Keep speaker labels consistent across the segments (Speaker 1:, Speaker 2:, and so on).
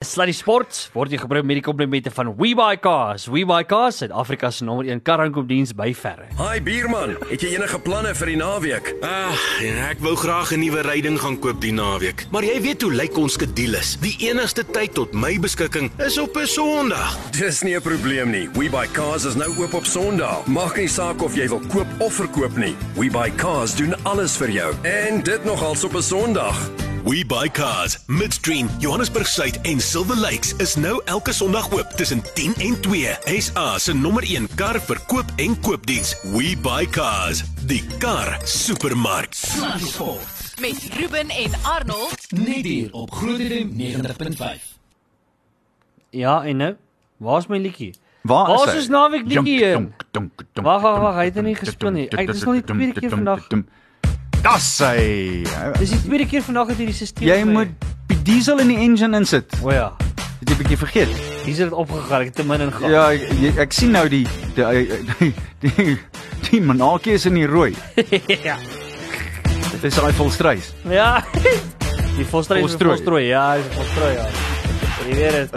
Speaker 1: Sluddy Sports word hier gebring met die komplimente van WeBuyCars. WeBuyCars, Suid-Afrika se nommer 1 karaankoopdiens by verre.
Speaker 2: Hi buurman, het jy enige planne vir die naweek?
Speaker 3: Ah, ja, ek wou graag 'n nuwe ryding gaan koop die naweek. Maar jy weet hoe lyk ons skedules. Die enigste tyd tot my beskikking is op 'n Sondag.
Speaker 2: Dis nie 'n probleem nie. We buy cars is nou oop op Sondag. Maak nie saak of jy wil koop of verkoop nie. We buy cars doen alles vir jou. En dit nogals op 'n Sondag.
Speaker 3: We buy cars. Midstream, Johannesburg Suid en Silver Lakes is nou elke Sondag oop tussen 10 en 2. SA se nommer 1 kar verkoop en koopdiens. We buy cars. Die kar supermark.
Speaker 4: Slagsport
Speaker 5: met Ruben en Arnold.
Speaker 4: net hier op Groot FM 90.5.
Speaker 1: Ja, en nou, waar's my liedjie?
Speaker 6: Waar
Speaker 1: Waar
Speaker 6: is
Speaker 1: is
Speaker 6: hy?
Speaker 1: ons naweek liedjie Wag, wag, hy het er nie
Speaker 6: donk,
Speaker 1: gespeel nie.
Speaker 6: donk,
Speaker 1: Ek- dis
Speaker 6: donk,
Speaker 1: nog die
Speaker 6: donk,
Speaker 1: tweede keer
Speaker 6: donk,
Speaker 1: vandag.
Speaker 6: Das hy.
Speaker 1: Dis die tweede keer vandag dat hierdie stelsel
Speaker 6: Jy moet die diesel in die engine insit.
Speaker 1: O ja.
Speaker 6: Het jy 'n bietjie vergeet?
Speaker 1: Sit dit opgegaan. Ek het te min ingaan.
Speaker 6: Ja, jy, ek sien nou die die die die, die manakie is in die rooi.
Speaker 1: ja.
Speaker 6: Dit is daai volstrys.
Speaker 1: Ja. Die volstrooi is
Speaker 6: Volstrooi.
Speaker 1: volstrooi. Ja, dis volstrooi ja. Jy weet dit.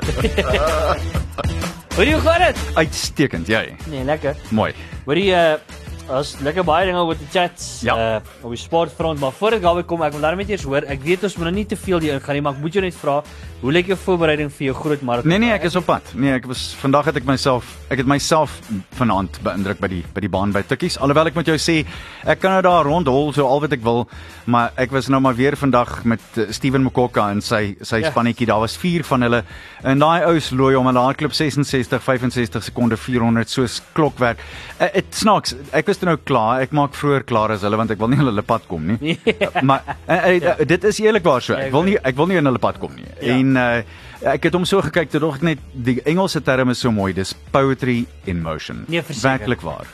Speaker 1: Hoe jy gaan dit?
Speaker 6: Uitstekend, jy.
Speaker 1: Nee, lekker.
Speaker 6: Mooi.
Speaker 1: Hoorie uh as lekker baie dinge oor die chats
Speaker 6: Ja.
Speaker 1: uh op die sportfront, maar voor ek daarby kom, ek wil daarmee eers hoor. Ek weet ons moet nou nie te veel hier ingaan nie, maar ek moet jou net vra, hoe lyk jou voorbereiding vir jou groot marathon?
Speaker 6: Nee nee, ek is op pad. Nee, ek was vandag het ek myself ek het myself vanaand beïndruk by die by die baan by Tikkies. Alhoewel ek moet jou sê, ek kan nou daar rondhol so al wat ek wil, maar ek was nou maar weer vandag met uh, Steven Mokokka en sy sy
Speaker 1: Ja.
Speaker 6: spannetjie. Daar was 4 van hulle en daai ou se looi om hulle hardloop 66 65 sekonde 400 soos klokwerk. Uh, Dit snaaks. Ek toe nou klaar. Ek maak vroeër klaar as hulle want ek wil nie hulle pad kom nie. maar uh, uh, dit is eerlikwaar so. Ek wil nie ek wil nie in hulle pad kom nie.
Speaker 1: Ja.
Speaker 6: En uh, ek het hom so gekyk toe dog ek net die Engelse term is so mooi. Dis poetry in motion.
Speaker 1: Nee.
Speaker 6: Werklik waar.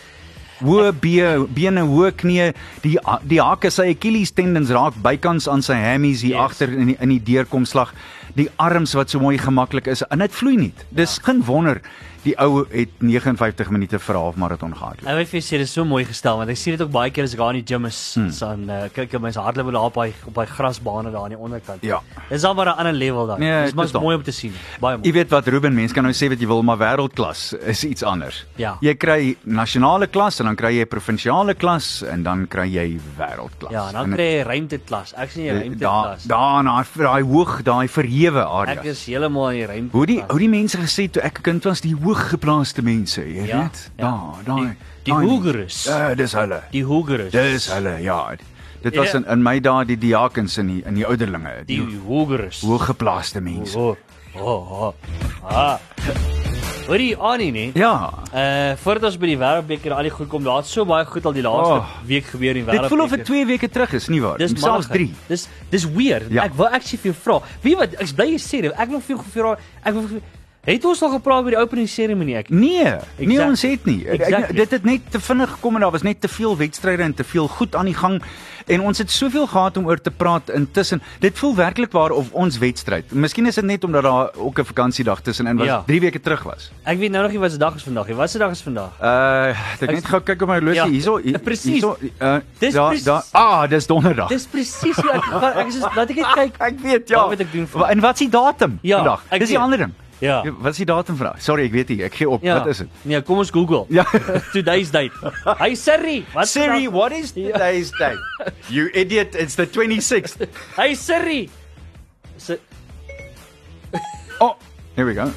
Speaker 6: Hoë bee, bene, hoë knieë, die die hakke sy Achilles tendons raak bykans aan sy hammies hier
Speaker 1: Yes.
Speaker 6: agter in die, in die deurkomslag. Die arms wat so mooi gemaklik is en dit vloei nie. Dis ja. geen wonder die ou het 59 minute vir 'n halfmaraton gehardloop.
Speaker 1: Nou wil ek sê dit is so mooi gestel want ek sien dit ook baie keer as ek daar in die gym is, hmm. dan uh, kyk ek mense hardloop daar op daai op daai grasbane daar aan die onderkant.
Speaker 6: Ja.
Speaker 1: Dis al maar 'n ander level daar.
Speaker 6: Nee,
Speaker 1: dis
Speaker 6: totaal.
Speaker 1: mooi om te sien. Baie
Speaker 6: Jy
Speaker 1: mooi.
Speaker 6: weet wat Ruben, mens kan nou sê wat jy wil, maar wêreldklas is iets anders.
Speaker 1: Ja.
Speaker 6: Jy kry nasionale klas en dan kry jy provinsiale klas en dan kry jy wêreldklas.
Speaker 1: Ja, dan kry jy ruimteklas. Ek sien jy
Speaker 6: daar
Speaker 1: ruimteklas.
Speaker 6: daar na daai hoog, daai verhewe
Speaker 1: Ek
Speaker 6: areas.
Speaker 1: is heeltemal in die ruimte.
Speaker 6: Hoe die hoe die mense gesê toe ek 'n kind was, die hooggeplaaste mense, jy
Speaker 1: Ja,
Speaker 6: weet?
Speaker 1: ja.
Speaker 6: Daar, daai.
Speaker 1: Die- die hoegeres.
Speaker 6: Ja, dis hulle.
Speaker 1: die hoegeres.
Speaker 6: Dis hulle, ja. Dit was
Speaker 1: Ja.
Speaker 6: in in my dae die diakens in die in die ouderlinge,
Speaker 1: die
Speaker 6: die
Speaker 1: hoegeres.
Speaker 6: hooggeplaaste mense.
Speaker 1: O. O. o. Ah. Hoorie Annie nie.
Speaker 6: Ja.
Speaker 1: Uh voordat ons by die wêreldbeker al die goed kom, daar het so baie goed al die laaste
Speaker 6: Oh.
Speaker 1: week gebeur in die
Speaker 6: Dit
Speaker 1: wêreldbeker.
Speaker 6: voel of dit 2 weke terug is, nie waar?
Speaker 1: Dis
Speaker 6: Selfs
Speaker 1: malligheid.
Speaker 6: 3.
Speaker 1: Dis dis weird.
Speaker 6: Ja.
Speaker 1: Ek wil actually vir jou vra. Wie wat ek bly jy sê dit. Ek wil vir jou vra. Ek wil het ons al gepraat oor die opening seremonie ek.
Speaker 6: Nee, nee
Speaker 1: Exactly.
Speaker 6: ons het nie. Ek-
Speaker 1: Exactly.
Speaker 6: Dit het net te vinnig gekom en daar was net te veel wedstryde en te veel goed aan die gang en ons het soveel gehad om oor te praat intussen. Dit voel werklik waar of ons wedstryd. Miskien is dit net omdat daar ook 'n vakansiedag tussenin was,
Speaker 1: Ja.
Speaker 6: 3 weke terug was.
Speaker 1: Ek weet nou nog nie wat se dag is vandag nie. Wat se dag is vandag?
Speaker 6: Uh, ek
Speaker 1: Ek-
Speaker 6: net gou kyk op my horlosie
Speaker 1: Ja,
Speaker 6: hierso. hier-
Speaker 1: presies.
Speaker 6: hierso, Uh,
Speaker 1: Dis presies.
Speaker 6: daar ah, dis donderdag.
Speaker 1: Dis presies hoe ek. Ek is laat ek net kyk.
Speaker 6: ek weet ja.
Speaker 1: Wat moet ek doen vir-
Speaker 6: En wat is die datum
Speaker 1: Ja,
Speaker 6: vandag?
Speaker 1: ek
Speaker 6: Dis die ander ding.
Speaker 1: Ja.
Speaker 6: Wat is die datum vandag? Sorry, ek weet nie. Ek gee op.
Speaker 1: Ja.
Speaker 6: Wat is dit?
Speaker 1: Nee, kom ons Google.
Speaker 6: Ja.
Speaker 1: Today's date. Hey Siri, wat is
Speaker 6: Siri, what is today's date? You idiot, it's the 26th.
Speaker 1: Hey Siri. Si
Speaker 6: Oh, here we go.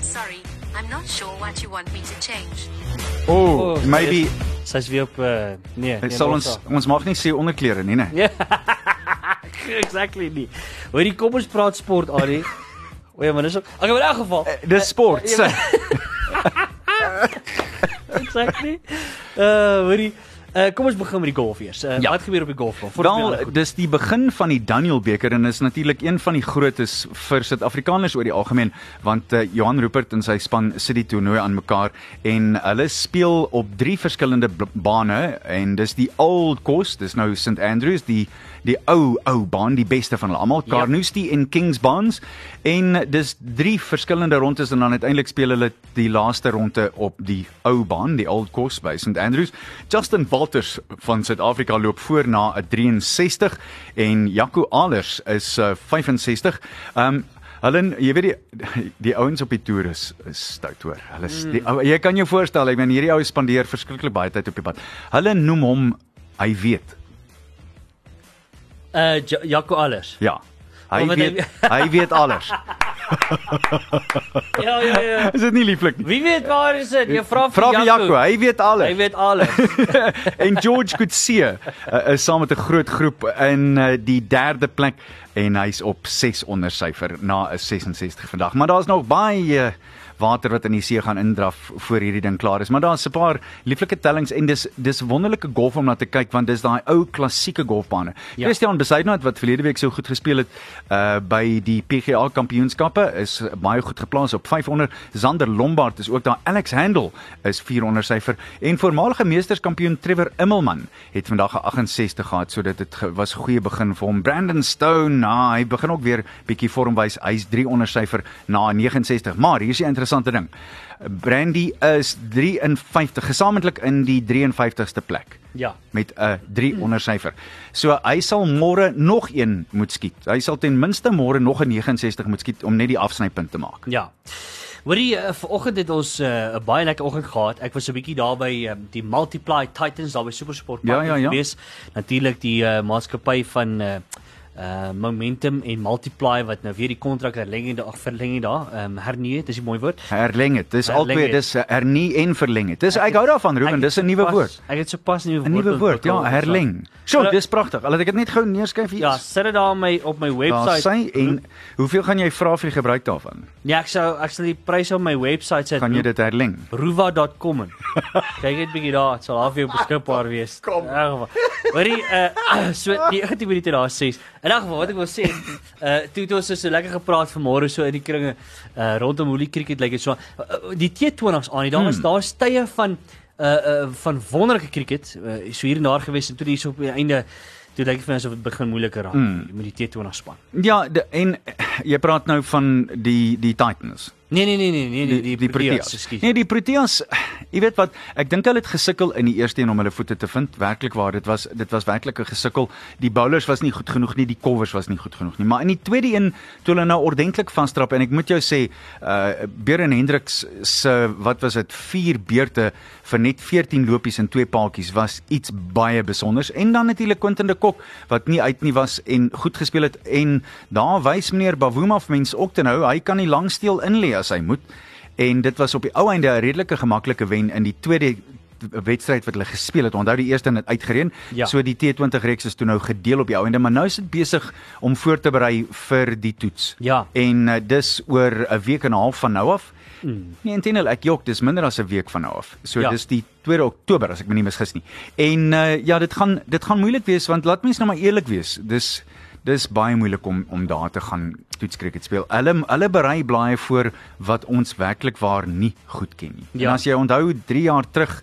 Speaker 5: Sorry, I'm not sure what you want me to change.
Speaker 6: Oh,
Speaker 1: sy
Speaker 6: maybe
Speaker 1: Sy's weer op uh, nee, nee.
Speaker 6: sal ons
Speaker 1: los
Speaker 6: ons mag nie sê onderklere nie, né?
Speaker 1: Ja. exactly nie. Hoorie, kom ons praat sport, Ali. O ja, maar dis ook. Okay, maar in elk geval.
Speaker 6: Dis sport. Sê.
Speaker 1: exactly. Uh, hoorie. Uh, kom ons begin met die golf eers. Uh,
Speaker 6: Ja.
Speaker 1: Wat gebeur op die ons
Speaker 6: Wel, dis die begin van die Daniel beker en is natuurlik een van die grootes vir Suid-Afrikaners oor die algemeen want uh, Johan Rupert en sy span sit die toernooi aan mekaar en hulle speel op drie verskillende bane en dis die Old Course, dis nou St Andrews, die die ou ou baan, die beste van hulle almal,
Speaker 1: Ja.
Speaker 6: Carnoustie en Kingsbans en dis drie verskillende rondes en dan uiteindelik speel hulle die laaste ronde op die ou baan, die Old Course by St Andrews. Justin Walters van Suid-Afrika loop voor na 'n 63 en Jaco Alers is uh, 65. Um Hulle jy weet die die ouens op die toer is, is stout hoor. Hulle is die ou jy kan jou voorstel, ek meen hierdie ou spandeer verskriklik baie tyd op die pad. Hulle noem hom hy weet.
Speaker 1: Uh Ja- Jaco alles.
Speaker 6: Ja. Hy
Speaker 1: Omdat hy-
Speaker 6: weet hy weet alles.
Speaker 1: Ja ja ja.
Speaker 6: Is dit nie lieflik nie?
Speaker 1: Wie weet waar is dit? Jy vra
Speaker 6: Vra vir Jaco, hy weet alles.
Speaker 1: Hy weet alles.
Speaker 6: en George Coetzee uh, is saam met 'n groot groep in uh, die derde plek en hy's op 6 onder syfer na 'n 66 vandag. Maar daar's nog baie uh, water wat in die see gaan indraf voor hierdie ding klaar is. Maar daar's 'n paar lieflike tellings en dis dis wonderlike golf om na te kyk want dis daai ou klassieke golfbane.
Speaker 1: Ja.
Speaker 6: Christian Besaidnout wat verlede week so goed gespeel het uh by die PGA Kampioenskappe is baie goed geplaas op 500. Zander Lombard is ook daar. Alex Handel is 400 syfer en voormalige meesterskampioen Trevor Immelman het vandag 'n 68 gehad sodat dit ge- was 'n goeie begin vir hom. Brandon Stone, nou, hy begin ook weer bietjie vormwys. Hy's 300 syfer na 69. Maar hier is die interessante ding. Brandy is 53 gesamentlik in die 53ste plek
Speaker 1: Ja.
Speaker 6: met 'n 3 onder syfer. So hy sal môre nog een moet skiet. Hy sal ten minste môre nog 'n 69 moet skiet om net die afsnypunt te maak.
Speaker 1: Ja. Hoorie, uh, vanoggend het ons 'n uh, baie lekker oggend gehad. Ek was 'n bietjie daar by um, die Multiply Titans daar by Supersport
Speaker 6: Ja, ja, ja.
Speaker 1: gewees. Natuurlik die uh, maatskappy van uh, uh Momentum en Multiply wat nou weer die kontrak herlenging daar verlenging daar ehm um, hernie het, dis 'n mooi woord.
Speaker 6: Herleng dit.
Speaker 1: Herleng
Speaker 6: albei dis eh, hernie en verleng het. Dis ek hou daarvan Ruben, dis 'n nuwe woord.
Speaker 1: Ek het sopas 'n nuwe
Speaker 6: 'n
Speaker 1: woord.
Speaker 6: Nuwe woord, ja, herleng. So, dis pragtig. Al het ek dit net gou neerskryf hier.
Speaker 1: Ja, sit dit daar my op my webwerf.
Speaker 6: sy en hoeveel gaan jy vra vir die gebruik daarvan?
Speaker 1: Ja, ek sou sal die pryse op my webwerf sit.
Speaker 6: Gaan jy dit herleng?
Speaker 1: ruva.com. en Kyk net bietjie daar, dit sal half jou beskikbaar wees. Kom. Hoorie, uh so 19 minute daar 6. In elk geval wat ek wil sê, uh toe het ons so lekker gepraat vanmôre so in die kringe uh rondom hoe die cricket lyk like, so uh, die T20s aan, daar was daar tye van uh uh van wonderlike cricket, uh, so hier en daar gewees en toe hier so op die einde toe lyk dit vir my asof dit begin moeiliker raak mm. met die T20 span.
Speaker 6: Ja, de, en jy praat nou van die die Titans.
Speaker 1: Nee nee nee nee nee die, die, die Proteas, ekskuus.
Speaker 6: Nee, die Proteas, jy weet wat, ek dink hulle het gesukkel in die eerste een om hulle voete te vind. Werklik waar, dit was dit was werklik 'n gesukkel. Die bowlers was nie goed genoeg nie, die covers was nie goed genoeg nie. Maar in die tweede een toe hulle nou ordentlik vasstrap en ek moet jou sê, uh Beren Hendriks se wat was dit, 4 beurte vir net 14 lopies en 2 paaltjies was iets baie besonders. En dan natuurlik Quentin de Kok wat nie uit nie was en goed gespeel het en daar wys meneer Bavuma vir mense ook te nou, hy kan die langsteel inlê as hy moet. En dit was op die ou einde 'n redelike gemaklike wen in die tweede wedstryd wat hulle gespeel het. Onthou die eerste het uitgereën.
Speaker 1: Ja.
Speaker 6: So die T20 reeks is toe nou gedeel op die ou einde, maar nou is dit besig om voor te berei vir die toets.
Speaker 1: Ja.
Speaker 6: En uh, dis oor 'n week en 'n half van nou af. Mm. Nee, intendeel ek jok, dis minder as 'n week van nou af. So
Speaker 1: Ja.
Speaker 6: ja. dis die 2 Oktober as ek my nie misgis nie. En uh, ja, dit gaan dit gaan moeilik wees want laat mens nou maar eerlik wees. Dis dis baie moeilik om om daar te gaan toetskriket speel. Hulle hulle berei blaaie voor wat ons werklik waar nie goed ken nie.
Speaker 1: Ja.
Speaker 6: En as jy onthou 3 jaar terug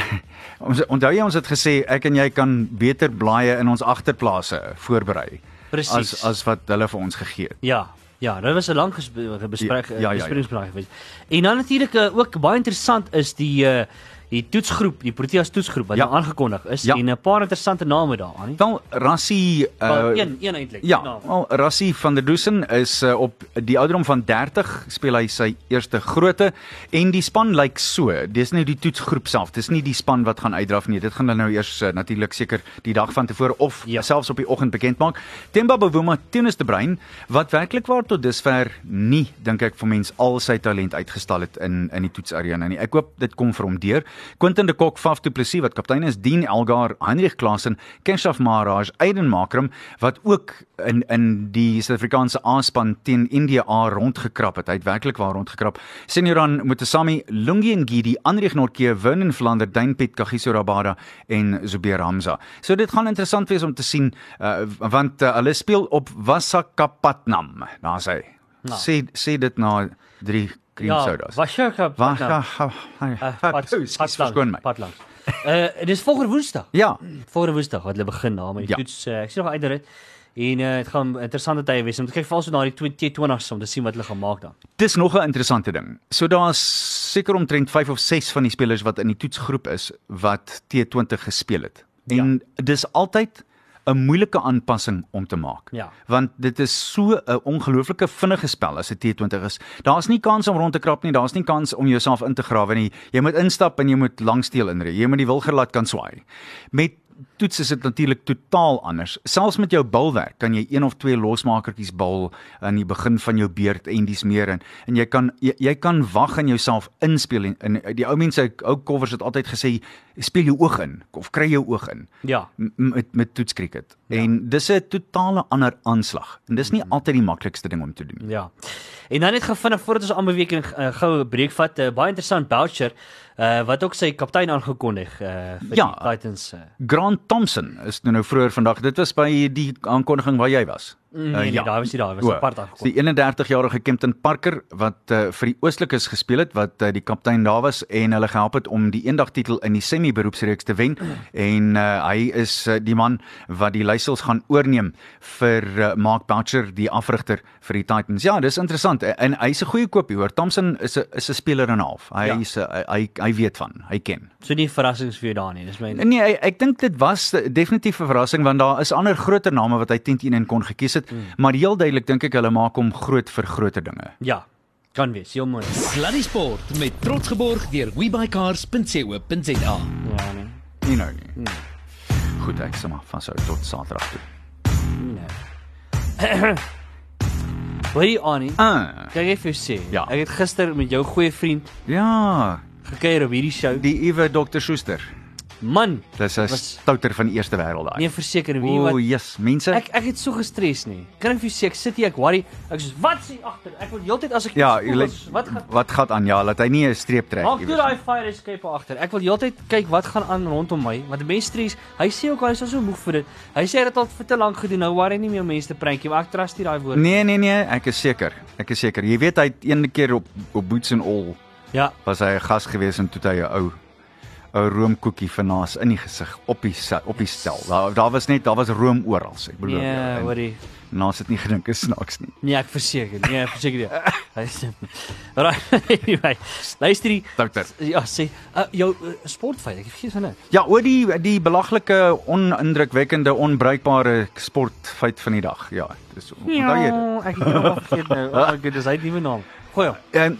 Speaker 6: ons onthou jy ons het gesê ek en jy kan beter blaaie in ons agterplase voorberei
Speaker 1: Presies.
Speaker 6: as as wat hulle vir ons gegee het.
Speaker 1: Ja, ja, dit was 'n lang gesprek bespreek
Speaker 6: Ja, ja, ja, ja.
Speaker 1: besprekingspraat geweest. En dan natuurlik uh, ook baie interessant is die uh, die toetsgroep, die Proteas toetsgroep wat
Speaker 6: Ja.
Speaker 1: nou aangekondig is
Speaker 6: Ja.
Speaker 1: en 'n paar interessante name daar aan.
Speaker 6: Wel Rassie
Speaker 1: Uh,
Speaker 6: uh,
Speaker 1: een een eintlik.
Speaker 6: Ja,
Speaker 1: Nou,
Speaker 6: wel Rassie van der Dusen is uh, op die ouderdom van 30 speel hy sy eerste grootte en die span lyk so. Dis nie die toetsgroep self, dis nie die span wat gaan uitdraf nie. Dit gaan hulle nou eers uh, natuurlik seker die dag van tevore of
Speaker 1: Ja.
Speaker 6: selfs op die oggend bekend maak. Themba Bavuma Tennis de Bruin wat werklik waar tot dusver nie dink ek vir mens al sy talent uitgestal het in in die toetsarena nie. Ek hoop dit kom vir hom deur. Quentin de Kok, Faf du Plessis wat kaptein is, Dean Elgar, Heinrich Klaasen, Keshav Maharaj, Aiden Makram wat ook in in die Suid-Afrikaanse A-span teen India A rondgekrap het. Hy het werklik waar rondgekrap. Senioran Mutasami, Lungi Ngidi, Andrich Norke, Vernon Vlander, Duin Piet, Kagiso Rabada en Zubair Hamza. So dit gaan interessant wees om te sien uh, want uh, hulle speel op Visakhapatnam. Daar's hy.
Speaker 1: Nou.
Speaker 6: Sê sê dit na drie cream
Speaker 1: ja,
Speaker 6: sodas.
Speaker 1: was jy op
Speaker 6: Wag,
Speaker 1: uh,
Speaker 6: wag, verskoon my.
Speaker 1: Pad langs. Uh dis volgende Woensdag.
Speaker 6: Ja,
Speaker 1: Volgende Woensdag wat hulle begin daar met die
Speaker 6: Ja.
Speaker 1: toets. Uh, ek sien nog uit dit. En uh, dit gaan interessante tye wees om te kyk vals so na die twee T20s om te sien wat hulle gaan maak dan.
Speaker 6: dis nog 'n interessante ding. So daar's seker omtrent 5 of 6 van die spelers wat in die toetsgroep is wat T20 gespeel het. En ja. dis altyd 'n moeilike aanpassing om te maak.
Speaker 1: Ja.
Speaker 6: Want dit is so 'n ongelooflike vinnige spel as 'n T20 is. Daar's nie kans om rond te krap nie, daar's nie kans om jouself in te grawe nie. Jy moet instap en jy moet langsteel inry. Jy moet die wilger laat kan swaai. Met toets is dit natuurlik totaal anders. Selfs met jou bilwerk kan jy een of twee losmakertjies bil aan die begin van jou beurt en dis meer en en jy kan jy, jy kan wag en jouself inspel en, en die ou mense ou covers het altyd gesê speel jou oog in of kry jou oog in
Speaker 1: Ja.
Speaker 6: met met toetskriket. Ja. En dis 'n totale ander aanslag. En dis nie altyd die maklikste ding om te doen.
Speaker 1: Ja. En dan net gou vinnig voordat ons aanbeweeg en uh, goue breek vat, uh, baie interessant Boucher uh, wat ook sy kaptein aangekondig uh, vir
Speaker 6: Ja.
Speaker 1: die Titans. Uh,
Speaker 6: Grant Thompson is nou nou vroeër vandag. Dit was by die aankondiging waar jy was.
Speaker 1: Nee, nee,
Speaker 6: ja.
Speaker 1: daar was hy daar, was
Speaker 6: O,
Speaker 1: apart
Speaker 6: dis
Speaker 1: aangekondig.
Speaker 6: Die 31-jarige Kempton Parker wat uh, vir die Ooslikes gespeel het, wat uh, die kaptein daar was en hulle gehelp het om die eendag titel in die semi-beroepsreeks te wen en uh, hy is uh, die man wat die leiersels gaan oorneem vir uh, Mark Boucher, die afrigter vir die Titans. Ja, dis interessant en, en hy's 'n goeie koopie hoor. Thompson is 'n is 'n speler en 'n half. Hy
Speaker 1: Ja.
Speaker 6: is uh, hy, hy hy weet van, hy ken.
Speaker 1: So nie verrassings vir jou daar nie. Dis my
Speaker 6: Nee, ek, ek dink dit was definitief 'n verrassing want daar is ander groter name wat hy teen teen en kon gekies het, mm. maar heel duidelik dink ek hulle maak hom groot vir groter dinge.
Speaker 1: Ja. Kan wees, heel mooi.
Speaker 4: Sluddy Sport met trots geborg deur webycars.co.za.
Speaker 1: Ja, nee.
Speaker 6: Nie nou nie. Mm. Goed, ek sal maar vashou tot Saterdag toe.
Speaker 1: Nee. Hoorie Annie,
Speaker 6: Ah,
Speaker 1: kyk ek vir jou sê.
Speaker 6: Ja.
Speaker 1: Ek het gister met jou goeie vriend
Speaker 6: ja,
Speaker 1: gekuier op hierdie show.
Speaker 6: die Ewe Dr Schuster.
Speaker 1: Man,
Speaker 6: Dis 'n stouter van die eerste wêreld daai.
Speaker 1: nee verseker wie
Speaker 6: o,
Speaker 1: wat
Speaker 6: yes, mense.
Speaker 1: Ek ek het so gestres nie. Kan ek vir ek sit hier ek worry. Ek sê wat sê agter? Ek wil heeltyd as ek
Speaker 6: ja,
Speaker 1: spoel
Speaker 6: lyk
Speaker 1: is, wat gaan
Speaker 6: wat gaan aan ja, dat hy nie 'n streep trek
Speaker 1: Maak
Speaker 6: iewers
Speaker 1: toe daai fire escape agter. Ek wil heeltyd kyk wat gaan aan rondom my. Want mense stres. Hy sê ook hy is al so moeg vir dit. Hy sê hy het dit al vir te lank gedoen. Nou worry nie meer mense te prentjie, maar ek trust nie daai woord.
Speaker 6: Nee, nee, nee, ek is seker. Ek is seker. Jy weet hy het een keer op op Boots and All
Speaker 1: Ja.
Speaker 6: was hy 'n gas gewees en toe hy 'n ou 'n roomkoekie vanaas in die gesig op die op die stel. Daar daar was net daar was room oral, ek belowe
Speaker 1: Nee,
Speaker 6: jou. En
Speaker 1: hoorie.
Speaker 6: Naas het nie gedink is snaaks nie.
Speaker 1: Nee, ek verseker. Nee, ek verseker jy. Sê. Right. Luister die
Speaker 6: Douter.
Speaker 1: Ja, sê uh, jou uh, sportfeit. Ek vergeet van dit.
Speaker 6: Ja, oor die die belaglike, onindrukwekkende, onbruikbare sportfeit van die dag. Ja, dis onthou jy dit?
Speaker 1: ek het vergeet nou. Oh goodness, hy het nie 'n naam. Goeie. hom.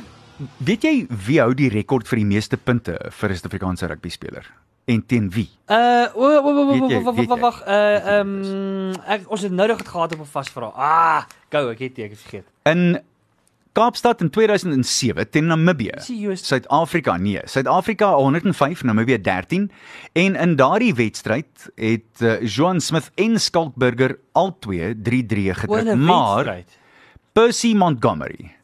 Speaker 6: Weet jy wie hou die rekord vir die meeste punte vir 'n Suid-Afrikaanse rugby speler? En teen wie?
Speaker 1: Uh, o, o,
Speaker 6: Weet jy-
Speaker 1: o,
Speaker 6: weet
Speaker 1: wag,
Speaker 6: jy?
Speaker 1: wag, uh, ehm ek ons het nou nog dit gehad op 'n vasvra. Ah, gou, ek het dit, ek het vergeet.
Speaker 6: In Kaapstad in 2007 teen Namibië. Suid-Afrika nee, Suid-Afrika 105 Namibië 13 en in daardie wedstryd het uh, Johan Smith en Skalkburger albei 3-3 gedruk, maar Percy Montgomery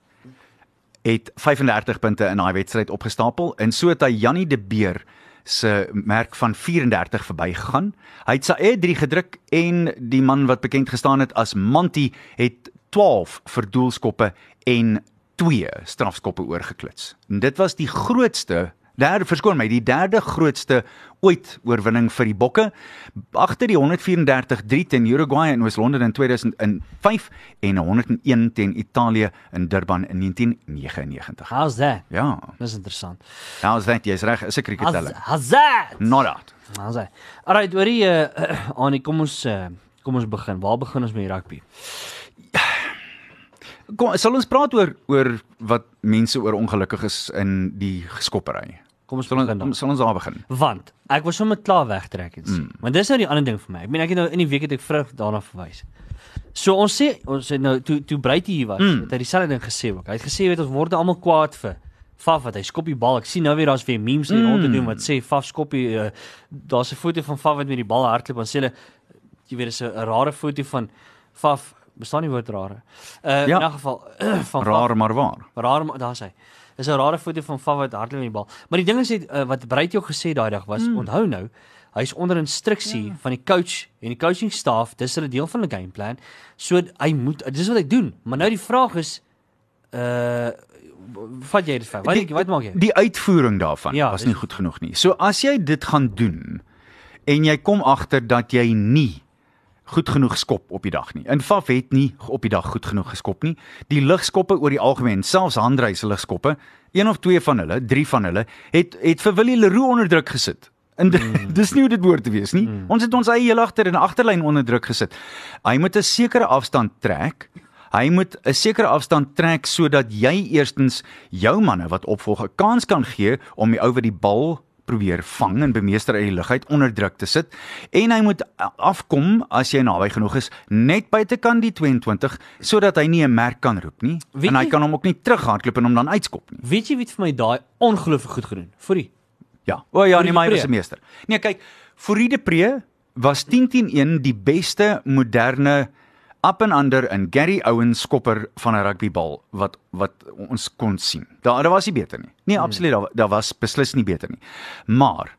Speaker 6: het 35 punte in daai wedstryd opgestapel en so het hy Jannie de Beer se merk van 34 verbygegaan. Hy het sy eie 3 gedruk en die man wat bekend gestaan het as Monty het 12 verdoelskoppe en 2 strafskoppe oorgekluts. En dit was die grootste Derde verskoon my, die derde grootste ooit oorwinning vir die Bokke agter die 134-3 teen Uruguay in Oos-London in 2005 en 101 teen Italië in Durban in 1999.
Speaker 1: How's that?
Speaker 6: Ja,
Speaker 1: Dis interessant.
Speaker 6: is dit jy's reg, is 'n
Speaker 1: How's,
Speaker 6: kriketeller.
Speaker 1: how's that?
Speaker 6: Not that.
Speaker 1: How's that? Alright, hoorie uh Annie, kom ons uh, kom ons begin. Waar begin ons met die rugby?
Speaker 6: Kom, sal ons praat oor oor wat mense oor ongelukkig is in die geskoppery.
Speaker 1: Kom ons
Speaker 6: Sal ons sal ons daar begin.
Speaker 1: Want ek was sommer klaar wegtrek en sien. Mm. Want dis nou die ander ding vir my. Ek meen ek het nou in die week het ek vrug daarna verwys. So ons sê ons het nou toe toe Breitjie hier was, mm. het hy dieselfde ding gesê ook. Hy het gesê weet ons word almal kwaad vir Faf wat hy skop die bal. Ek sien nou weer daar's weer memes hier mm. rond te doen wat sê Faf skop die uh, daar's 'n foto van Faf wat met die bal hardloop en sê hulle jy weet dis 'n rare foto van Faf bestaan nie woord rare. Uh
Speaker 6: Ja.
Speaker 1: in 'n geval van
Speaker 6: Raar maar waar.
Speaker 1: Raar maar daar's hy. Dis 'n rare foto van Faf wat hardloop met die bal. Maar die ding is net uh, wat Breit ook gesê daai dag was, mm. onthou nou, hy's onder instruksie ja. van die coach en die coaching staff, dis hulle deel van die game plan. So hy moet dis wat hy doen. Maar nou die vraag is uh vat jy dit vir? Wat
Speaker 6: Die-
Speaker 1: wat maak jy?
Speaker 6: Die uitvoering daarvan
Speaker 1: Ja,
Speaker 6: was nie goed genoeg nie. So as jy dit gaan doen en jy kom agter dat jy nie goed genoeg skop op die dag nie. In Faf het nie op die dag goed genoeg geskop nie. Die ligskoppe oor die algemeen, selfs handreise ligskoppe, een of twee van hulle, drie van hulle, het het vir Willie Leroux onder druk gesit En mm. dis nie hoe dit behoort te wees nie. Mm. Ons het ons eie heel agter in 'n agterlyn onder druk gesit. Hy moet 'n sekere afstand trek. Hy moet 'n sekere afstand trek sodat jy eerstens jou manne wat opvolg 'n kans kan gee om die ou wat die bal probeer vang en bemeester uit die lug uit onder druk te sit en hy moet afkom as jy naby genoeg is net buitekant die 22 sodat hy nie 'n merk kan roep nie weet en hy jy, kan hom ook nie terughardloop en hom dan uitskop nie.
Speaker 1: Weet jy wie vir my daai ongelooflik goed gedoen? Fourie.
Speaker 6: Ja. O ja, nie my was se meester. Nee, kyk, Fourie de Pre was 10-10-1 die beste moderne up and under in Gary Owens skopper van 'n rugbybal wat wat ons kon sien. Daar daar was nie beter nie. Nee, absoluut daar daar was beslis nie beter nie. Maar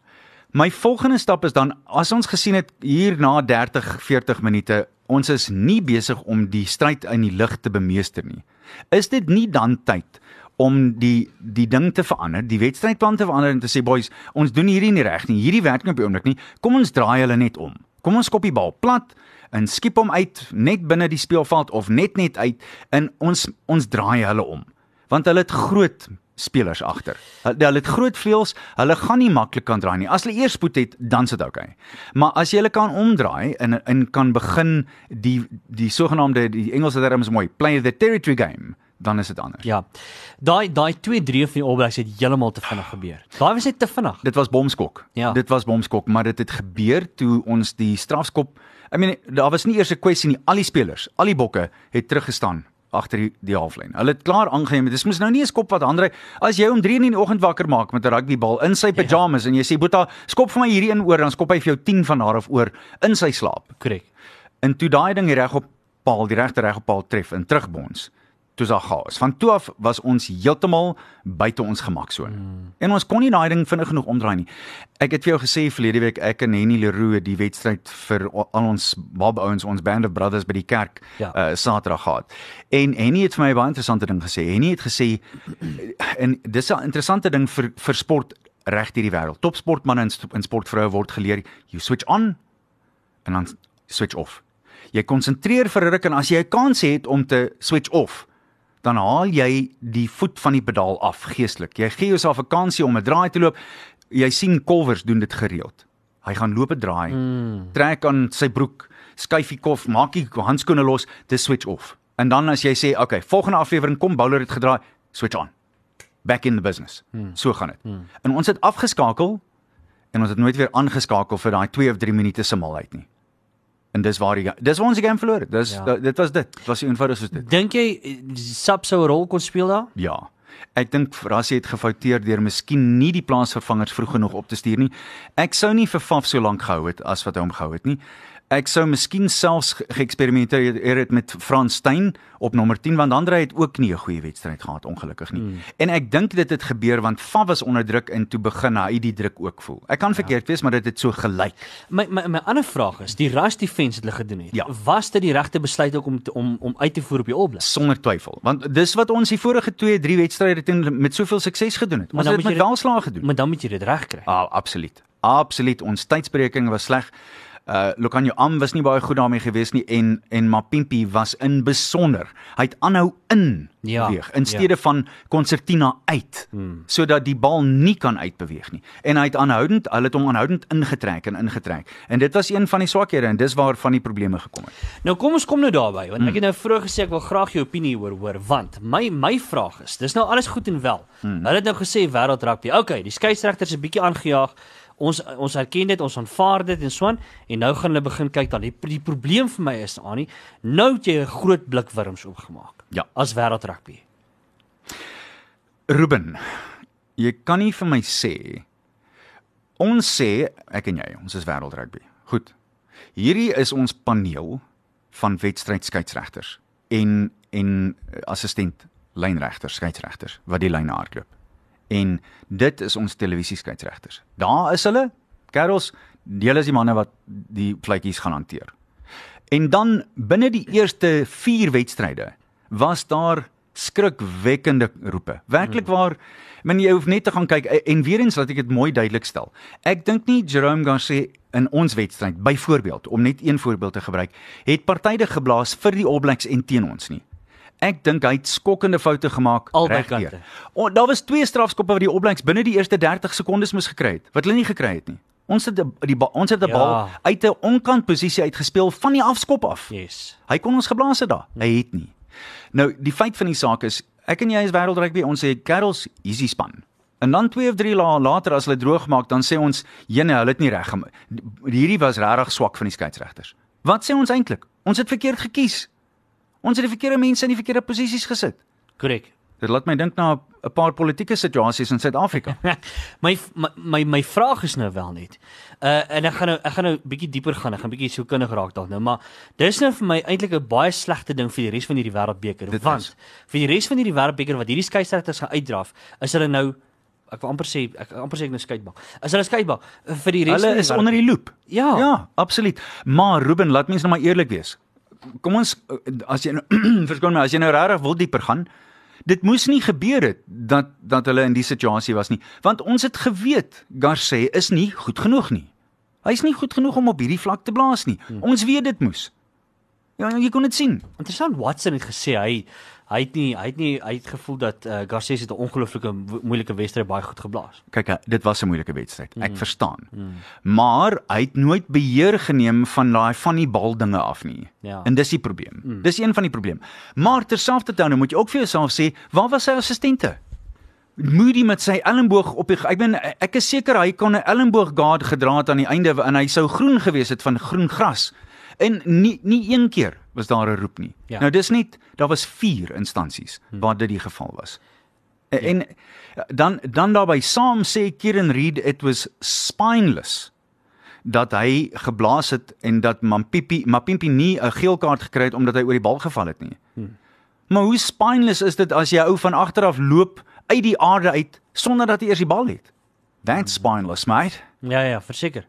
Speaker 6: my volgende stap is dan as ons gesien het hier na 30 40 minute ons is nie besig om die stryd in die lug te bemeester nie. Is dit nie dan tyd om die die ding te verander, die wedstrydplan te verander en te sê boys, ons doen hierdie nie reg nie. Hierdie werk nie op die oomblik nie. Kom ons draai hulle net om. Kom ons skop die bal plat en skiep hom uit net binne die speelveld of net net uit en ons ons draai hulle om want hulle het groot spelers agter. Hulle hulle het groot vleuels, hulle gaan nie maklik kan draai nie. As hulle eers spoed het, dan sit dit oukei. Maar as jy hulle kan omdraai en en kan begin die die sogenaamde die Engelse term is mooi, play the territory game dan is dit anders.
Speaker 1: Ja. Daai daai 2-3 van die All Blacks het heeltemal te vinnig gebeur. Daai was net te vinnig.
Speaker 6: Dit was bomskok. Ja. Dit was bomskok, maar dit het gebeur toe ons die strafskop I mean daar was nie eers 'n kwessie nie. Al die spelers, al die bokke het teruggestaan agter die, die halflyn. Hulle het klaar aangeneem. Dis mos nou nie 'n skop wat ander as jy om 3 in die oggend wakker maak met 'n rugbybal in sy ja. pyjamas ja. en jy sê Boeta, skop vir my hierdie in oor dan skop hy vir jou 10 van daar af oor in sy slaap.
Speaker 1: Korrek.
Speaker 6: En toe daai ding reg op paal, die regte reg op paal tref en terugbons toe daar chaos. Van toe af was ons heeltemal buite ons gemaksone. Hmm. En ons kon nie daai ding vinnig genoeg omdraai nie. Ek het vir jou gesê verlede week ek en Henny Leroux die wedstryd vir al ons Bob ouens ons band of brothers by die kerk ja. uh Saterdag gehad. En Henny het vir my 'n baie interessante ding gesê. Henny het gesê en dis 'n interessante ding vir vir sport reg hierdie wêreld. Topsportmense en, en sportvroue word geleer you switch on en dan switch off. Jy konsentreer vir 'n ruk en as jy 'n kans het om te switch off, dan haal jy die voet van die pedaal af geestelik. Jy gee jouself 'n kansie om 'n draai te loop. Jy sien kolwers doen dit gereeld. Hy gaan loop 'n draai, mm. trek aan sy broek, skuif die kof, maak die handskoene los, dis switch off. En dan as jy sê, "Oké, okay, volgende aflewering kom bowler het gedraai, switch on." Back in the business. Mm. So gaan dit. Mm. En ons het afgeskakel en ons het nooit weer aangeskakel vir daai 2 of 3 minute se malheid nie. En dis waar die dis waar ons die game verloor het. Dis ja. dit was dit. Dit was eenvoudig soos dit.
Speaker 1: Dink jy Sap sou 'n rol kon speel daar?
Speaker 6: Ja. Ek dink Rassie het gefouteer deur miskien nie die plaasvervangers vroeg genoeg op te stuur nie. Ek sou nie vir Faf so lank gehou het as wat hy hom gehou het nie ek sou miskien selfs geëksperimenteer het met Frans Steyn op nommer 10 want Andre het ook nie 'n goeie wedstryd gehad ongelukkig nie. Mm. En ek dink dit het gebeur want Faf was onder druk en toe begin hy die druk ook voel. Ek kan ja. verkeerd wees maar dit het so gelyk.
Speaker 1: My my my ander vraag is, die rush defense wat hulle gedoen het. Ja. Was dit die regte besluit ook om te, om om uit te voer op die opblik?
Speaker 6: Sonder twyfel. Want dis wat ons die vorige 2, 3 wedstryde teen met soveel sukses gedoen het. Ons het dit met welslae gedoen.
Speaker 1: Maar dan moet jy dit regkry.
Speaker 6: Ah, absoluut. Absoluut. Ons tydsberekening was sleg uh Lokanjo Am was nie baie goed daarmee gewees nie en en Mapimpi was in besonder. Hy het aanhou in ja, beweeg in steede ja. van konsertina uit hmm. sodat die bal nie kan uitbeweeg nie. En hy het aanhoudend, hulle het hom aanhoudend ingetrek en ingetrek. En dit was een van die swakhede en dis waar van die probleme gekom het.
Speaker 1: Nou kom ons kom nou daarby want hmm. ek het nou vroeër gesê ek wil graag jou opinie oor hoor want my my vraag is, dis nou alles goed en wel. Hmm. Hulle het nou gesê wêreld rugby. Okay, die skeieregters is 'n bietjie aangejaag ons ons erken dit, ons aanvaar dit en so aan en nou gaan hulle begin kyk dan. Die, die probleem vir my is Annie, nou het jy 'n groot blik wurms oopgemaak.
Speaker 6: Ja,
Speaker 1: as wêreld rugby.
Speaker 6: Ruben, jy kan nie vir my sê ons sê ek en jy, ons is wêreld rugby. Goed. Hierdie is ons paneel van wedstryd skeieregters en en assistent lynregters, skeieregters wat die lyne hardloop en dit is ons televisieskeieregters. Daar is hulle, Karos, hulle is die manne wat die vletjies gaan hanteer. En dan binne die eerste 4 wedstryde was daar skrikwekkende roepe. Werklik waar, men jy hoef net te gaan kyk en weer eens laat ek dit mooi duidelik stel. Ek dink nie Jerome Garcia in ons wedstryd byvoorbeeld om net een voorbeeld te gebruik, het partyde geblaas vir die All Blacks en teen ons nie. Ek dink hy het skokkende foute gemaak
Speaker 1: regdeur.
Speaker 6: Oh, daar was twee strafskoppe wat die opbrengs binne die eerste 30 sekondes moes gekry het wat hulle nie gekry het nie. Ons het die, die ons het 'n
Speaker 1: Ja.
Speaker 6: bal uit 'n onkant posisie uitgespeel van die afskop af.
Speaker 1: Yes.
Speaker 6: Hy kon ons geblaas het daar. Hy het nie. Nou, die feit van die saak is, ek en jy is wêreldrugby, ons sê Carols easy span. En dan 2 of 3 la later as hulle droog maak, dan sê ons, "Jene, hulle het nie reg gemaak. Hierdie was regtig swak van die skeieregters." Wat sê ons eintlik? Ons het verkeerd gekies. Ons het die verkeerde mense in die verkeerde posisies gesit.
Speaker 1: Korrek.
Speaker 6: Dit laat my dink na 'n paar politieke situasies in Suid-Afrika.
Speaker 1: my, my my vraag is nou wel net. Uh en ek gaan nou ek gaan nou bietjie dieper gaan. Ek gaan bietjie so kundig raak dalk nou, maar dis nou vir my eintlik 'n baie slegte ding vir die res van hierdie wêreldbeker.
Speaker 6: Dit
Speaker 1: Want
Speaker 6: is.
Speaker 1: vir die res van hierdie wêreldbeker wat hierdie skeieregters gaan uitdraf, is hulle nou ek wil amper sê ek amper sê ek nou skeidbal. Is hulle skeidbal vir die res
Speaker 6: Hulle is onder die loep.
Speaker 1: Ja.
Speaker 6: Ja, absoluut. Maar Ruben, laat mens nou maar eerlik wees. Kom ons eh, as jy nou verskoon my, as jy nou regtig wil dieper gaan, dit moes nie gebeur het dat dat hulle in die situasie was nie, want ons het geweet Garcia is nie goed genoeg nie. Hy's nie goed genoeg om op hierdie vlak te blaas nie. Hmm. Ons weet dit moes. Ja, jy kon dit sien.
Speaker 1: Interessant Watson het gesê hy hy het nie hy het nie hy het gevoel dat uh, Garcia het 'n ongelooflike mo- moeilike wedstryd baie goed geblaas.
Speaker 6: Kyk, hy- dit was 'n moeilike wedstryd. Ek mm. verstaan. Mm. Maar hy het nooit beheer geneem van daai van die bal dinge af nie.
Speaker 1: Ja.
Speaker 6: En dis die probleem. Mm. Dis een van die probleme. Maar terselfdertyd nou moet jy ook vir jouself sê, waar was sy assistente? Moody met sy elmboog op die ek bedoel ek is seker hy kon 'n elmboog guard gedra het aan die einde en hy sou groen gewees het van groen gras. En nie nie een keer was daar 'n roep nie.
Speaker 1: Ja.
Speaker 6: Nou dis net daar was 4 instansies hmm. waar dit die geval was. Ja. En dan dan daarbey saam sê Kieran Reid it was spineless dat hy geblaas het en dat Mampipi Mapimpi nie 'n geel kaart gekry het omdat hy oor die bal geval het nie. Hmm. Maar hoe spineless is dit as jy ou van agter af loop uit die aarde uit sonder dat jy eers die bal het? That's spineless, mate.
Speaker 1: Ja ja, verseker.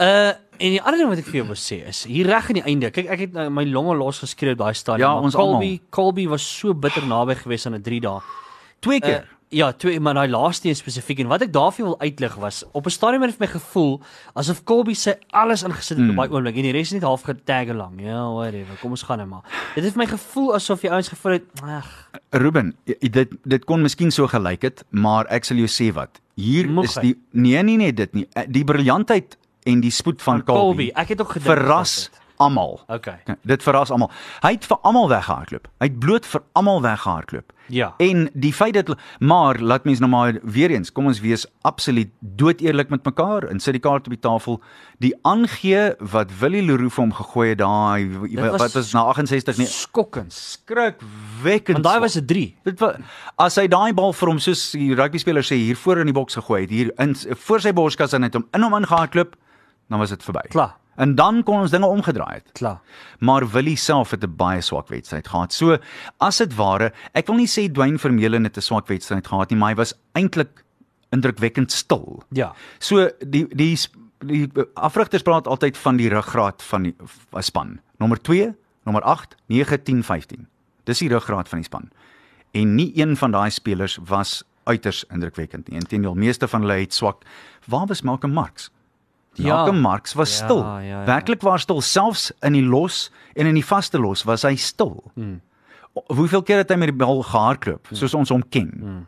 Speaker 1: Uh en die ander ding wat ek vir jou wil sê is hier reg aan die einde. Kyk, ek het nou my longe los geskreeu daai stadium.
Speaker 6: Ja, ons
Speaker 1: Colby
Speaker 6: almal.
Speaker 1: Colby was so bitter naby geweest aan 'n 3 dae.
Speaker 6: Twee keer.
Speaker 1: Uh, ja, twee maar daai laaste een spesifiek en wat ek daarvoor wil uitlig was op 'n stadium het my gevoel asof Colby sy alles ingesit het mm. op daai oomblik en die res net half getag lang. Ja, whatever. Kom ons gaan nou maar. Dit het my gevoel asof die ouens gevoel het, ag,
Speaker 6: Ruben, dit dit kon miskien so gelyk het, maar ek sal jou sê wat. Hier
Speaker 1: Moeg
Speaker 6: is die nee nee nee dit nie. Eh, Die briljantheid en die spoed van
Speaker 1: Van Colby.
Speaker 6: Colby.
Speaker 1: Ek het ook gedink
Speaker 6: verras
Speaker 1: was
Speaker 6: almal.
Speaker 1: Okay.
Speaker 6: Dit verras almal. Hy het vir almal weggehardloop. Hy het bloot vir almal weggehardloop.
Speaker 1: Ja.
Speaker 6: En die feit dat maar laat mens nou maar weer eens, kom ons wees absoluut doodeerlik met mekaar en sit die kaart op die tafel. Die aangee wat Willie Leroux vir hom gegooi het daai
Speaker 1: was
Speaker 6: wat was na 68 nie
Speaker 1: Skokkend.
Speaker 6: skrikwekkend.
Speaker 1: Want daai was 'n 3.
Speaker 6: Dit was as hy daai bal vir hom soos die rugby speler sê hier voor in die boks gegooi het, hier in voor sy borskas en het hom in hom ingehardloop, dan was dit verby.
Speaker 1: Klaar.
Speaker 6: En dan kon ons dinge omgedraai het.
Speaker 1: Klaar.
Speaker 6: Maar Willie self het 'n baie swak wedstryd gehad. So as dit ware, ek wil nie sê Dwayne Vermeulen het 'n swak wedstryd gehad nie, maar hy was eintlik indrukwekkend stil.
Speaker 1: Ja.
Speaker 6: So die die die afrigters praat altyd van die ruggraat van die span. Nommer 2, nommer 8, 9, 10, 15. Dis die ruggraat van die span. En nie een van daai spelers was uiters indrukwekkend nie. Inteendeel, meeste van hulle het swak. Waar was Malcolm Marx?
Speaker 1: Ja.
Speaker 6: Malcolm Marx was
Speaker 1: Ja,
Speaker 6: stil.
Speaker 1: ja, ja.
Speaker 6: Werklik waar stil, selfs in die los en in die vaste los was hy stil. Hmm. Hoeveel keer het hy met die bal gehardloop soos ons hom ken? Hmm.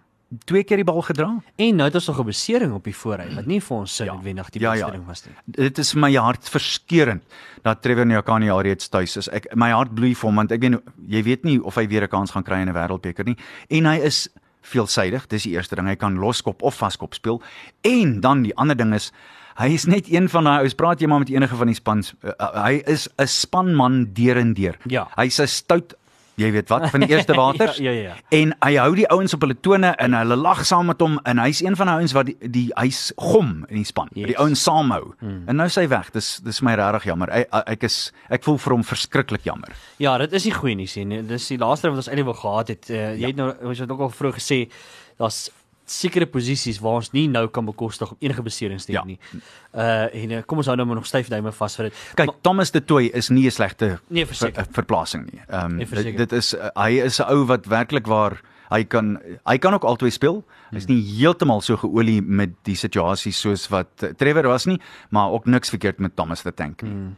Speaker 6: Twee keer die bal gedra?
Speaker 1: En nou het ons nog 'n besering op die voorry wat nie vir ons sin noodwendig die
Speaker 6: Ja, ja.
Speaker 1: besering was nie.
Speaker 6: Dit is my hart verskeurend dat Trevor Nyakani alreeds tuis is. Ek my hart bloei vir hom want ek weet jy weet nie of hy weer 'n kans gaan kry in 'n wêreldbeker nie. En hy is veelsidig. Dis die eerste ding. Hy kan loskop of vaskop speel. En dan die ander ding is hy is net een van daai ouens praat jy maar met enige van die spans. Uh, uh, hy is 'n spanman deur en deur.
Speaker 1: Ja.
Speaker 6: Hy's 'n stout jy weet wat van die eerste waters.
Speaker 1: Ja, ja, ja.
Speaker 6: En hy hou die ouens op hulle tone en hulle lag saam met hom en hy's een van die ouens wat die, die hy's gom in die span. Yes. Die ouens saamhou. Hmm. En nou is hy weg. Dis dis my regtig jammer. Ek, ek is ek voel vir hom verskriklik jammer.
Speaker 1: Ja, dit is nie goeie nuus nie. Dis die laaste wat ons eintlik wou gehad het. Uh, jy ja. het nou ons het ook al vroeg gesê daar's sekere posisies waar ons nie nou kan bekostig om enige beserings te hê
Speaker 6: Ja.
Speaker 1: nie. Uh en uh, kom ons hou nou maar nog styf duime vas vir dit.
Speaker 6: Kyk, Thomas de Toey is nie 'n slegte
Speaker 1: Nee,
Speaker 6: ver, verplasing nie. Ehm
Speaker 1: Nee,
Speaker 6: dit, dit is uh, hy is 'n ou wat werklik waar hy kan hy kan ook altyd speel. Hy's nie heeltemal so geolie met die situasie soos wat Trevor was nie, maar ook niks verkeerd met Thomas the Tank nie. Hmm.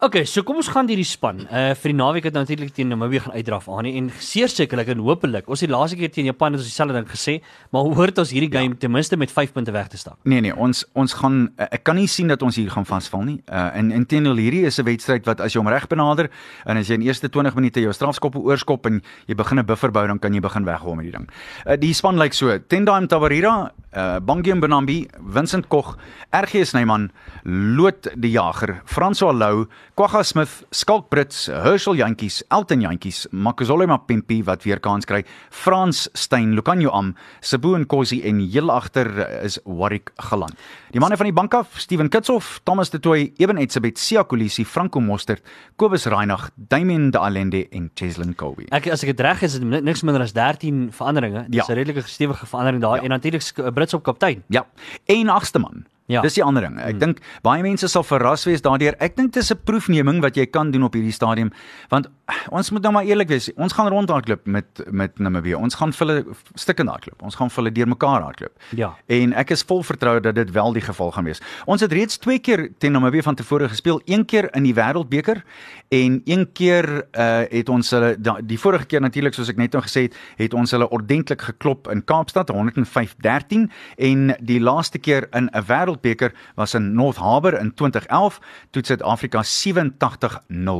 Speaker 1: Okay, so kom ons gaan deur die span. Uh vir die naweek het natuurlik teen Namibië gaan uitdraf aan nie en sekerlik en hopelik. Ons het die laaste keer teen Japan het ons dieselfde ding gesê, maar hoort ons hierdie game ja. ten minste met 5 punte weg te stap.
Speaker 6: Nee nee, ons ons gaan ek kan nie sien dat ons hier gaan vasval nie. Uh en intendeel hierdie is 'n wedstryd wat as jy hom reg benader en as jy in eerste 20 minute jou strafskop oorskop en jy begin 'n buffer bou dan kan jy begin weggou met die ding. Uh die span lyk so: Tendai Tabarira, uh Bangium Benambi, Vincent Koch, RG Snyman, Loot die Jager, François Lou, Kwagga Smith, Skalk Brits, Herschel Jantjies, Elton Jantjies, Makazole Mapimpi wat weer kans kry, Frans Steyn, Lucanio Am, Sabo Nkosi en heel agter is Warwick Galan. Die manne van die bank af, Steven Kitshoff, Thomas De Tooy, Eben Etzebeth, Sia Kolisi, Franco Mostert, Kobus Reinagh, Damien De Allende en Cheslin Kobe.
Speaker 1: Ek as ek dit reg is, is dit niks minder as 13 veranderinge. Dis 'n
Speaker 6: Ja.
Speaker 1: redelike stewige verandering daar
Speaker 6: Ja.
Speaker 1: en natuurlik 'n Brits op kaptein.
Speaker 6: Ja. En agste man.
Speaker 1: Ja.
Speaker 6: Dis die ander ding. Ek dink baie mense sal verras wees daardeur. Ek dink dis 'n proefneming wat jy kan doen op hierdie stadium want ons moet nou maar eerlik wees. Ons gaan rondhardloop met met Namibië. Ons gaan hulle stikkend hardloop. Ons gaan hulle deurmekaar hardloop.
Speaker 1: Ja.
Speaker 6: En ek is vol vertroue dat dit wel die geval gaan wees. Ons het reeds twee keer teen Namibië van tevore gespeel. Een keer in die Wêreldbeker en een keer uh het ons hulle die vorige keer natuurlik soos ek net nou gesê het, het ons hulle ordentlik geklop in Kaapstad 105-13 en die laaste keer in 'n Wêreldbeker was in North Harbour in 2011 toe Suid-Afrika 87-0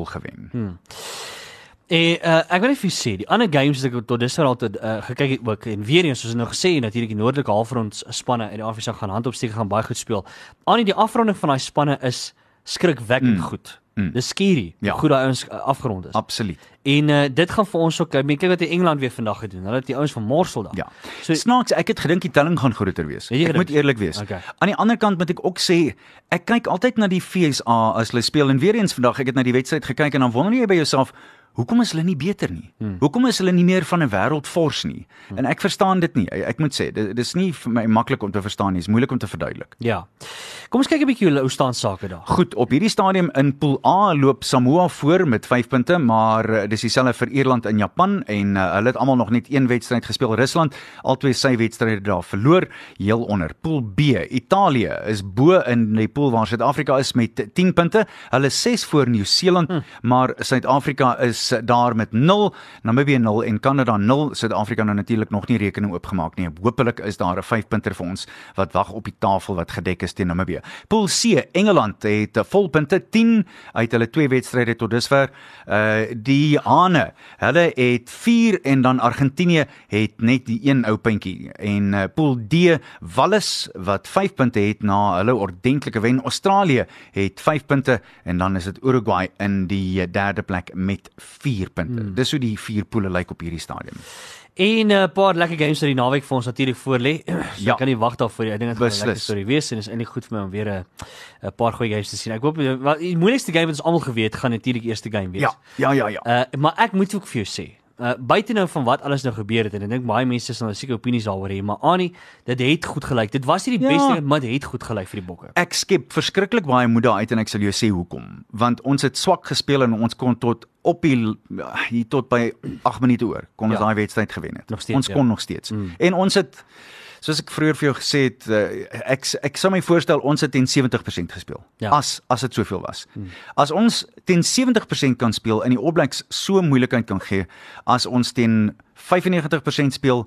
Speaker 6: gewen. Hmm.
Speaker 1: En uh, ek wil net vir sê, die ander games wat ek tot dusver al tot uh, gekyk het ook en weer eens soos nou gesê het, natuurlik die noordelike halfrond spanne uit die Afrika gaan handopsteek gaan baie goed speel. Aan die afronding van daai spanne is skrikwekkend mm. goed. Mm. Dis skerry
Speaker 6: Ja.
Speaker 1: hoe goed daai ouens uh, afgerond is.
Speaker 6: Absoluut.
Speaker 1: En uh, dit gaan vir ons ook kyk kyk wat die Engeland weer vandag gedoen. Hulle het die ouens van Morsel daar.
Speaker 6: Ja.
Speaker 1: So
Speaker 6: snaaks, ek het gedink die telling gaan groter wees. Ek
Speaker 1: gedink?
Speaker 6: moet eerlik wees.
Speaker 1: Okay.
Speaker 6: Aan die ander kant moet ek ook sê, ek kyk altyd na die FSA as hulle speel en weer eens vandag ek het na die wedstryd gekyk en dan wonder jy by jouself, hoekom is hulle nie beter nie? Hmm. Hoekom is hulle nie meer van 'n wêreldfors nie? Hmm. En ek verstaan dit nie. Ek, ek moet sê, dit dis nie vir my maklik om te verstaan nie. Dit is moeilik om te verduidelik.
Speaker 1: ja. Kom ons kyk 'n bietjie hoe hoe staan sake daar.
Speaker 6: Goed, op hierdie stadium in Pool A loop Samoa voor met 5 punte, maar uh, dis dieselfde vir Ierland en Japan en uh, hulle het almal nog net een wedstryd gespeel. Rusland albei sy wedstryde daar verloor, heel onder. Pool B, Italië is bo in die pool waar Suid-Afrika is met 10 punte. Hulle is 6 voor Nieu-Seeland, hm. maar Suid-Afrika is daar met 0, Namibië 0 en Kanada 0. Suid-Afrika nou natuurlik nog nie rekening oopgemaak nie. Hoopelik is daar 'n 5 punter vir ons wat wag op die tafel wat gedek is teen Namibië. Pool C, Engeland het volpunte 10 uit hulle twee wedstryde tot dusver. Uh die Hane, hulle het 4 en dan Argentinië het net die een ou puntjie. En uh, Pool D, Wallis wat 5 punte het na hulle ordentlike wen. Australië het 5 punte en dan is dit Uruguay in die eh, derde plek met 4 punte. Hmm. Dis hoe die vier poele lyk op hierdie stadium.
Speaker 1: En 'n uh, paar lekker games uit die naweek vir ons natuurlik voorlê. so
Speaker 6: Ja.
Speaker 1: kan nie wag daarvoor nie. Ek dink dit gaan 'n lekker storie wees en is eintlik goed vir my om weer 'n 'n paar goeie games te sien. Ek hoop wel die moeilikste game wat ons almal geweet gaan natuurlik eerste game wees.
Speaker 6: Ja, ja, ja, ja.
Speaker 1: Uh maar ek moet ook vir jou sê, uh buite nou van wat alles nou gebeur het en ek dink baie mense sal nou seker opinies daaroor hê, maar Annie, dit het goed gelyk. Dit was nie die
Speaker 6: Ja.
Speaker 1: beste, maar dit het goed gelyk vir die bokke.
Speaker 6: Ek skep verskriklik baie moed uit en ek sal jou sê hoekom. Want ons het swak gespeel en ons kon tot op die hier tot by 8 minute oor kon ons
Speaker 1: Ja.
Speaker 6: daai wedstryd gewen het.
Speaker 1: Steeds,
Speaker 6: ons
Speaker 1: ja.
Speaker 6: kon nog steeds. Mm. En ons het soos ek vroeër vir jou gesê het, uh, ek ek sou my voorstel ons het teen 70% gespeel.
Speaker 1: Ja.
Speaker 6: As as dit soveel was. Mm. As ons teen 70% kan speel en die All Blacks so moeilikheid kan gee, as ons teen 95% speel,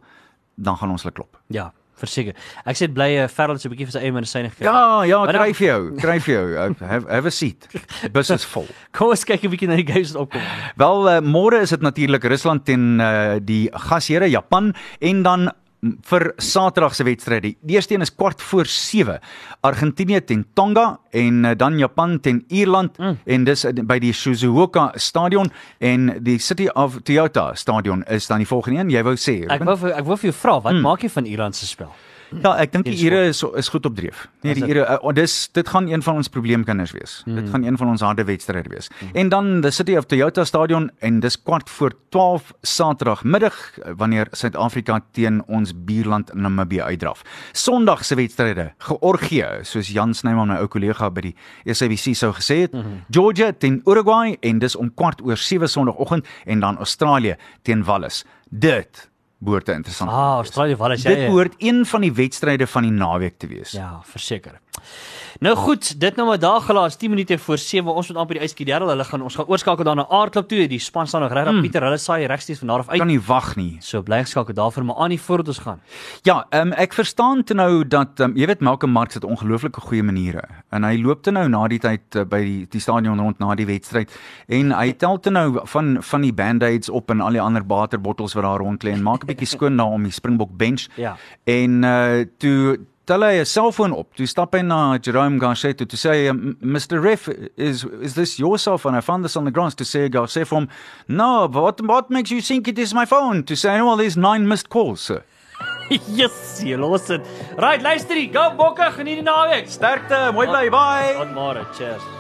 Speaker 6: dan gaan ons hulle klop.
Speaker 1: Ja, verseker. Ek sê bly uh, Ferrell so 'n bietjie vir sy eie medisyne gekry.
Speaker 6: Ja, ja, kry vir jou, kry vir jou. Have have a seat. Die bus is vol.
Speaker 1: Kom ons kyk 'n bietjie na die games wat opkom.
Speaker 6: Wel uh, môre is dit natuurlik Rusland teen uh, die gasheere Japan en dan vir Saterdag se wedstryde. Die eerste een is kwart voor 7. Argentinië teen Tonga en uh, dan Japan teen Ierland mm. en dis uh, by die Shizuoka stadion en die City of Toyota stadion is dan die volgende een. Jy wou sê.
Speaker 1: Ek
Speaker 6: Ruben?
Speaker 1: wou vir- ek wou vir jou vra, wat maak jy van Ierland se spel?
Speaker 6: Ja, ek dink die Ure is is goed op dreef. Nee, die? Ure uh, dis dit gaan een van ons probleemkinders wees. Mm. Dit gaan een van ons harde wedstryde wees. Mm. En dan the City of Toyota Stadion en dis kwart voor 12 Saterdagmiddag eh, wanneer Suid-Afrika teen ons buurland Namibië uitdraf. Sondag se wedstryde, Georgië, soos Jan Snyman my ou kollega by die SABC sou gesê het, mm -hmm. Georgia teen Uruguay en dis om kwart oor 7 Sondagoggend en dan Australië teen Wallis. Dit behoort 'n interessant
Speaker 1: Ah, Australië, wat is jy?
Speaker 6: Dit behoort een van die wedstryde van die naweek te wees.
Speaker 1: Ja, verseker. Nou goed, dit nou maar daar gelaat 10 minute voor 7. Ons moet amper die yskedel. Hulle gaan ons gaan oorskakel dan na Aardklop toe. Die span staan nog regtig mm. Pieter. Hulle saai regstreeks van daar af uit.
Speaker 6: Kan nie wag nie.
Speaker 1: So bly geskakel daarvoor maar aan die voordat ons gaan.
Speaker 6: Ja, ehm um, ek verstaan te nou dat um, jy weet Malcolm Marx het ongelooflike goeie maniere. En hy loop te nou na die tyd uh, by die die stadion rond na die wedstryd en hy tel te nou van van die band-aids op en al die ander waterbottels wat daar rond lê en maak 'n bietjie skoon daar om die Springbok bench.
Speaker 1: Ja.
Speaker 6: En uh toe tel hy 'n selfoon op. Toe stap hy na Jerome Garcia toe to say Mr Ref is is this your cell phone? I found this on the ground to say Garcia from No, but what what makes you think it is my phone? To say well there's nine missed calls. Sir.
Speaker 1: yes, jy los dit. Right, luister, go bokke, geniet die naweek.
Speaker 6: Sterkte, mooi bly, bye.
Speaker 1: Tot môre, cheers.